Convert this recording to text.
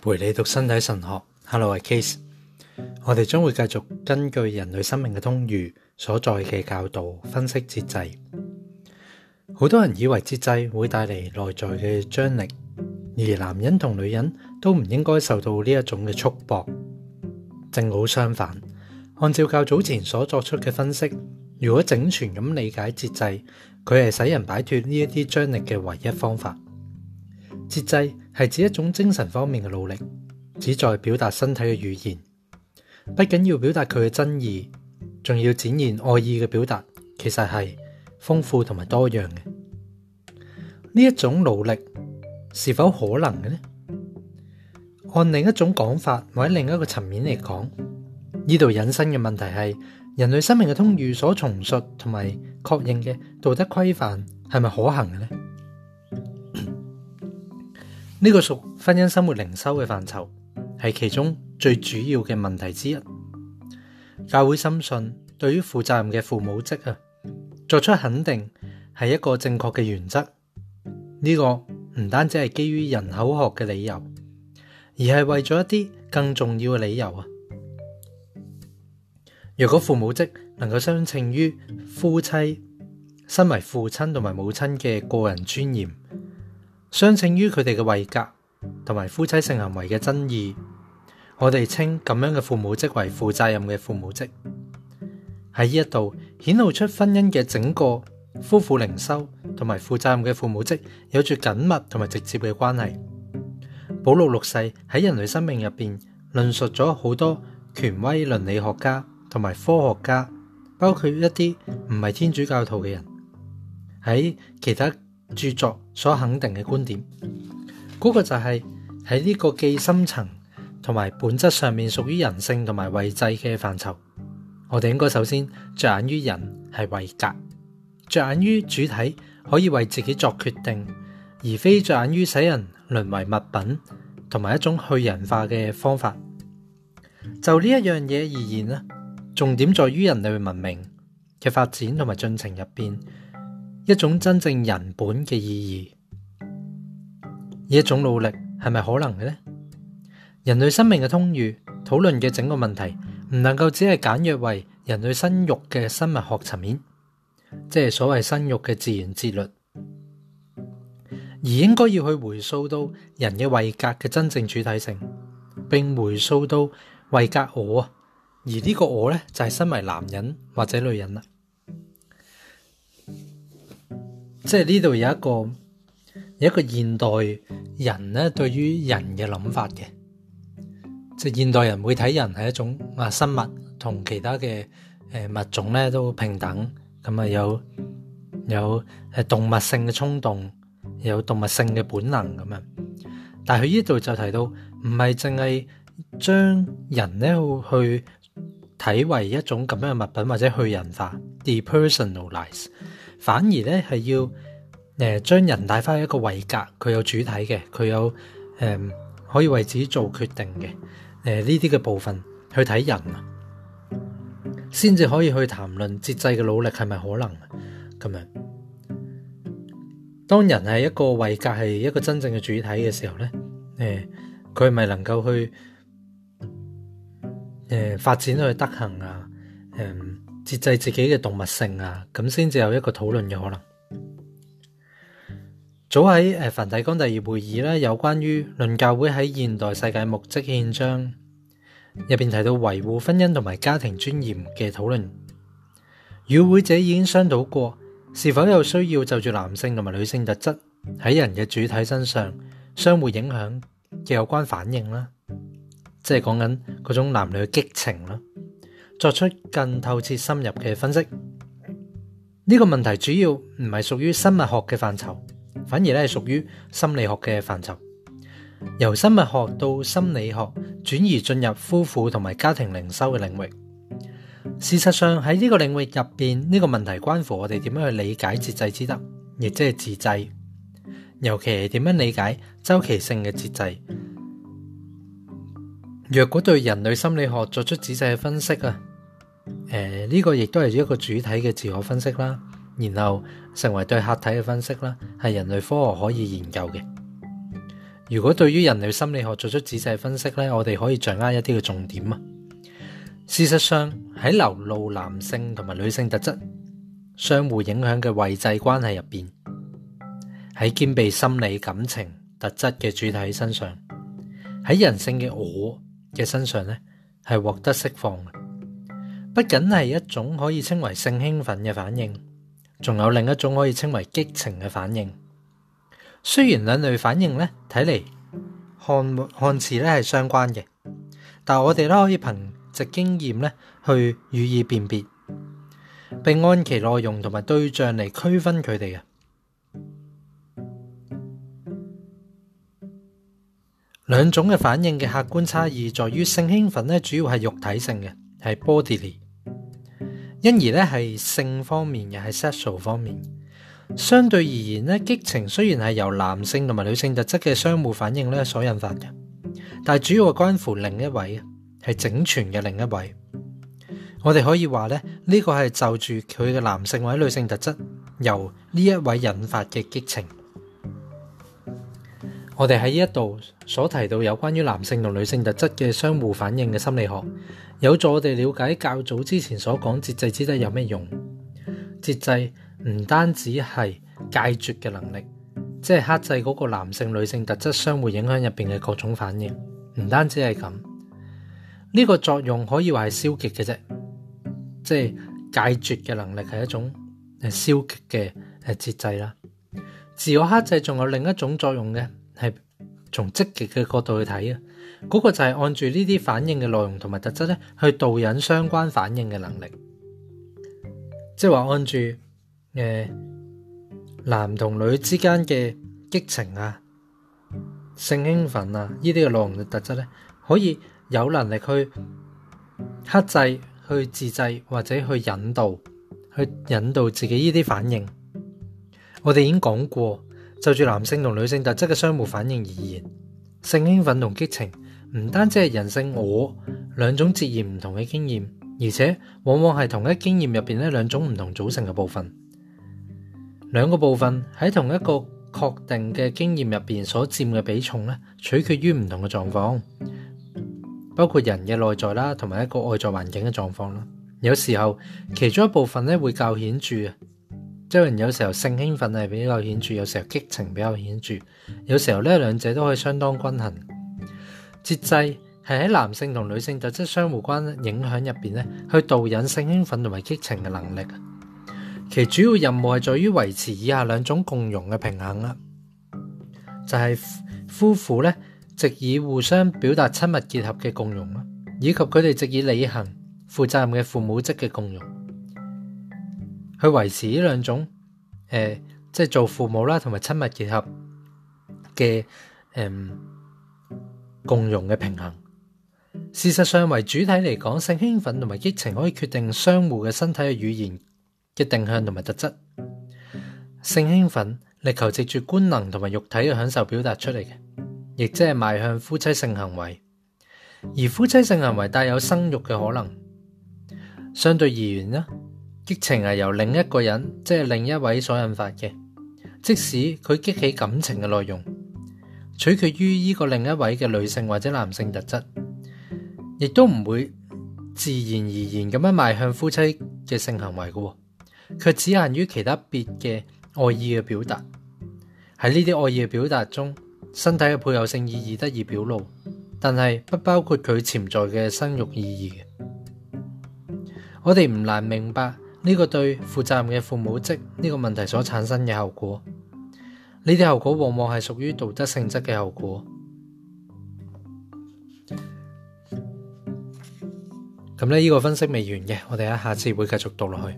陪你读身体神学，Hello，我系 Case，我哋将会继续根据人类生命嘅通遇所在嘅教导分析节制。好多人以为节制会带嚟内在嘅张力，而男人同女人都唔应该受到呢一种嘅束缚。正好相反，按照较早前所作出嘅分析，如果整全咁理解节制，佢系使人摆脱呢一啲张力嘅唯一方法。节制。系指一种精神方面嘅努力，旨在表达身体嘅语言，不仅要表达佢嘅真意，仲要展现爱意嘅表达，其实系丰富同埋多样嘅。呢一种努力是否可能嘅呢？按另一种讲法，或者另一个层面嚟讲，呢度引申嘅问题系人类生命嘅通谕所重述同埋确认嘅道德规范系咪可行嘅呢？呢个属婚姻生活灵修嘅范畴，系其中最主要嘅问题之一。教会深信，对于负责任嘅父母职啊，作出肯定系一个正确嘅原则。呢个唔单止系基于人口学嘅理由，而系为咗一啲更重要嘅理由啊。若果父母职能够相称于夫妻，身为父亲同埋母亲嘅个人尊严。相称于佢哋嘅位格同埋夫妻性行为嘅争议，我哋称咁样嘅父母职为负责任嘅父母职。喺呢一度显露出婚姻嘅整个夫妇灵修同埋负责任嘅父母职有住紧密同埋直接嘅关系。保罗六世喺人类生命入边论述咗好多权威伦理学家同埋科学家，包括一啲唔系天主教徒嘅人喺其他。著作所肯定嘅观点，嗰个就系喺呢个既深层同埋本质上面，属于人性同埋位制嘅范畴。我哋应该首先着眼于人系位格，着眼于主体可以为自己作决定，而非着眼于使人沦为物品同埋一种去人化嘅方法。就呢一样嘢而言呢重点在于人类文明嘅发展同埋进程入边。一种真正人本嘅意义，而一种努力系咪可能嘅呢？人类生命嘅通谕讨论嘅整个问题，唔能够只系简约为人类生育嘅生物学层面，即系所谓生育嘅自然节律，而应该要去回溯到人嘅维格嘅真正主体性，并回溯到维格我，而呢个我咧就系身为男人或者女人啦。即系呢度有一个有一个现代人咧，对于人嘅谂法嘅，即系现代人会睇人系一种啊生物，同其他嘅诶物种咧都平等，咁啊有有诶动物性嘅冲动，有动物性嘅本能咁样。但系佢呢度就提到，唔系净系将人咧去睇为一种咁样嘅物品或者去人化 （depersonalize）。反而咧，系要，诶，将人带翻一个位格，佢有主体嘅，佢有，诶，可以为自己做决定嘅，诶，呢啲嘅部分去睇人啊，先至可以去谈论节制嘅努力系咪可能？咁样，当人系一个位格系一个真正嘅主体嘅时候咧，诶，佢系咪能够去，诶，发展去得行啊，诶？节制自己嘅动物性啊，咁先至有一个讨论嘅可能。早喺诶梵蒂冈第二会议咧，有关于论教会喺现代世界目迹宪章入边提到维护婚姻同埋家庭尊严嘅讨论，与会者已经商讨过，是否有需要就住男性同埋女性特质喺人嘅主体身上相互影响嘅有关反应啦，即系讲紧嗰种男女激情啦。作出更透彻深入嘅分析。呢个问题主要唔系属于生物学嘅范畴，反而咧系属于心理学嘅范畴。由生物学到心理学转移进入夫妇同埋家庭灵修嘅领域。事实上喺呢个领域入边，呢个问题关乎我哋点样去理解节制之德，亦即系自制，尤其系点样理解周期性嘅节制。若果对人类心理学作出仔细嘅分析啊。诶，呢个亦都系一个主体嘅自我分析啦，然后成为对客体嘅分析啦，系人类科学可以研究嘅。如果对于人类心理学作出仔细分析呢我哋可以掌握一啲嘅重点啊。事实上喺流露男性同埋女性特质相互影响嘅位制关系入边，喺兼备心理感情特质嘅主体身上，喺人性嘅我嘅身上呢系获得释放嘅。不仅系一种可以称为性兴奋嘅反应，仲有另一种可以称为激情嘅反应。虽然两类反应咧睇嚟看看似咧系相关嘅，但我哋都可以凭直经验咧去予以辨别，并按其内容同埋对象嚟区分佢哋嘅。两种嘅反应嘅客观差异在于性兴奋咧主要系肉体性嘅，系 bodyly。因而咧系性方面嘅，系 sexual 方面，相对而言咧，激情虽然系由男性同埋女性特质嘅相互反应咧所引发嘅，但系主要关乎另一位，系整全嘅另一位。我哋可以话咧，呢个系就住佢嘅男性或者女性特质，由呢一位引发嘅激情。我哋喺呢一度所提到有关于男性同女性特质嘅相互反应嘅心理学，有助我哋了解较早之前所讲节制之得有咩用？节制唔单止系戒绝嘅能力，即系克制嗰个男性、女性特质相互影响入边嘅各种反应，唔单止系咁呢个作用可以话系消极嘅啫，即系戒绝嘅能力系一种诶消极嘅诶节制啦。自我克制仲有另一种作用嘅。系从积极嘅角度去睇啊，嗰个就系按住呢啲反应嘅内容同埋特质咧，去导引相关反应嘅能力，即系话按住诶男同女之间嘅激情啊、性兴奋啊呢啲嘅内容嘅特质咧，可以有能力去克制、去自制或者去引导、去引导自己呢啲反应。我哋已经讲过。就住男性同女性特质嘅相互反应而言，性兴奋同激情唔单止系人性我两种截然唔同嘅经验，而且往往系同一经验入边呢两种唔同组成嘅部分。两个部分喺同一个确定嘅经验入边所占嘅比重咧，取决于唔同嘅状况，包括人嘅内在啦，同埋一个外在环境嘅状况啦。有时候其中一部分咧会较显著即系人有时候性兴奋系比较显著，有时候激情比较显著，有时候呢两者都可以相当均衡。节制系喺男性同女性特质相互关影响入边咧，去导引性兴奋同埋激情嘅能力。其主要任务系在于维持以下两种共融嘅平衡啦，就系夫妇咧，藉以互相表达亲密结合嘅共融啦，以及佢哋藉以履行负责任嘅父母职嘅共融。去维持呢两种诶，即系做父母啦，同埋亲密结合嘅诶共融嘅平衡。事实上，为主体嚟讲，性兴奋同埋激情可以决定相互嘅身体嘅语言嘅定向同埋特质。性兴奋力求藉住官能同埋肉体嘅享受表达出嚟嘅，亦即系迈向夫妻性行为。而夫妻性行为带有生育嘅可能，相对而言呢？激情系由另一個人，即系另一位所引发嘅，即使佢激起感情嘅内容，取决于呢个另一位嘅女性或者男性特质，亦都唔会自然而然咁样迈向夫妻嘅性行为嘅，却只限于其他别嘅爱意嘅表达。喺呢啲爱意嘅表达中，身体嘅配偶性意义得以表露，但系不包括佢潜在嘅生育意义嘅。我哋唔难明白。呢个对负责任嘅父母职呢个问题所产生嘅后果，呢啲后果往往系属于道德性质嘅后果。咁呢，呢个分析未完嘅，我哋下次会继续读落去。